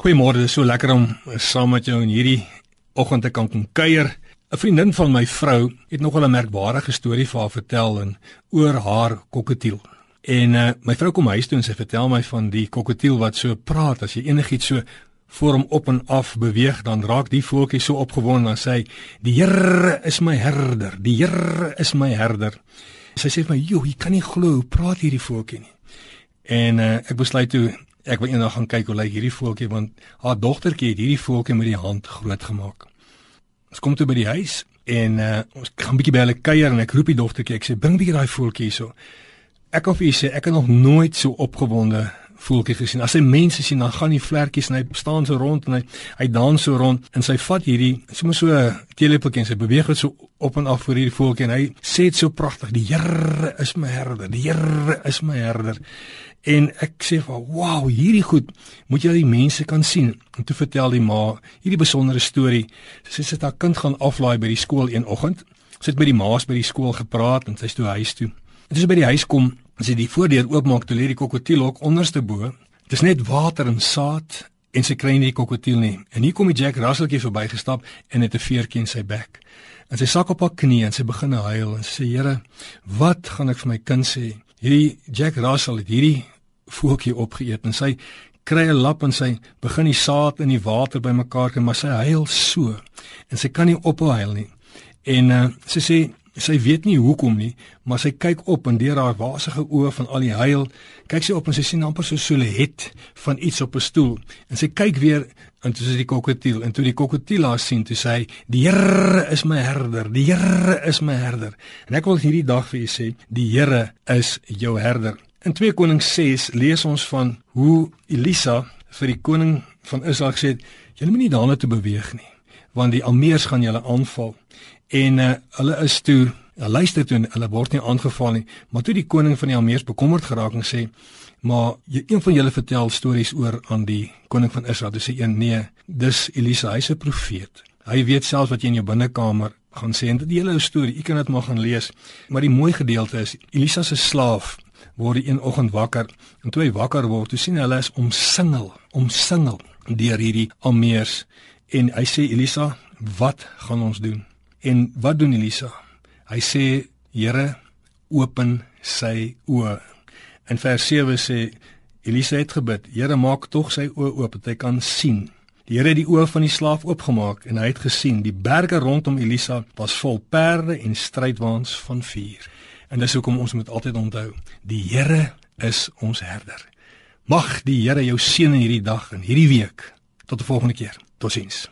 Goeiemôre, dit is so lekker om saam met jou in hierdie oggend te kan kom kuier. 'n Vriendin van my vrou het nogal 'n merkwaardige storie vir haar vertel en oor haar kokketiel. En uh, my vrou kom huis toe en sy vertel my van die kokketiel wat so praat as jy enigiets so voor hom op en af beweeg, dan raak die voeltjie so opgewonde en sê: "Die Here is my herder, die Here is my herder." Sy sê vir my: "Jo, jy kan nie glo praat hierdie voeltjie nie." En uh, ek besluit toe ek wil eendag gaan kyk hoe lyk hierdie voeltjie want haar dogtertjie het hierdie voeltjie met die hand groot gemaak. Ons kom toe by die huis en uh, ons gaan 'n bietjie by hulle kuier en ek roep die dogtertjie ek sê bring bietjie daai voeltjie hierso. Ek of hy sê ek het nog nooit so opgewonde voeltjie gesien. As hy mense sien, dan gaan die vlekkies en hy staan so rond en hy hy dans so rond en sy vat hierdie sommer so 'n teelepeltjie en sy beweeg dit so op en af vir hierdie voeltjie en hy sê dit so pragtig: "Die Here is my herder. Die Here is my herder." En ek sê vir wow, hierdie goed moet jy die mense kan sien. En toe vertel die ma hierdie besondere storie. Sy sê sy het haar kind gaan aflaai by die skool een oggend. Sy het met die ma's by die skool gepraat en sy is toe huis toe. En toe sy by die huis kom, sy die voordeur oopmaak toe lê die krokodil ook onderste bo. Dis net water en saad en sy kry nie die krokodil nie. En hier kom die Jack Russeltjie verbygestap en het 'n veertjie in sy bek. En sy sak op haar knie en sy begin huil en sê: "Here, wat gaan ek vir my kind sê?" Hierdie Jack Russell het hierdie voeltjie opgeëet en sy kry 'n lap en sy begin die saad in die water bymekaar kry, maar sy huil so en sy kan nie ophou huil nie. En uh, sy sê sy weet nie hoekom nie, maar sy kyk op en deur haar wasige oë van al die huil, kyk sy op en sy sien amper so 'n silhouet van iets op 'n stoel. En sy kyk weer en dit is die krokodil en toe die krokodil haar sien, toe sê hy: "Die Here is my herder, die Here is my herder." En ek wil hierdie dag vir julle sê, die Here is jou herder. In 2 Konings 6 lees ons van hoe Elisa vir die koning van Israel gesê het: "Julle moenie daarna toe beweeg nie, want die Almeers gaan julle aanval." En uh, hulle is toe, hulle luister toe en hulle word nie aangeval nie, maar toe die koning van die Almeers bekommerd geraak en sê: "Maar een van julle vertel stories oor aan die koning van Israel." Dis sê een: "Nee, dis Elisa, hy's 'n profeet. Hy weet selfs wat jy in jou binnekamer gaan sê en dit die hele storie, u kan dit maar gaan lees. Maar die mooi gedeelte is Elisa se slaaf word hy een oggend wakker en toe hy wakker word, toe sien hy hulle is omsingel, omsingel deur hierdie almeers en hy sê Elisa, "Wat gaan ons doen?" En wat doen Elisa? Hy sê, "Here, open sy oë." In vers 7 sê Elisa het gebid, "Here, maak tog sy oë oop dat hy kan sien." Die Here het die oë van die slaaf oopgemaak en hy het gesien die berge rondom Elisa was vol perde en strydwaans van vuur. En dis hoekom ons moet altyd onthou, die Here is ons herder. Mag die Here jou seën in hierdie dag en hierdie week. Tot 'n volgende keer. Totsiens.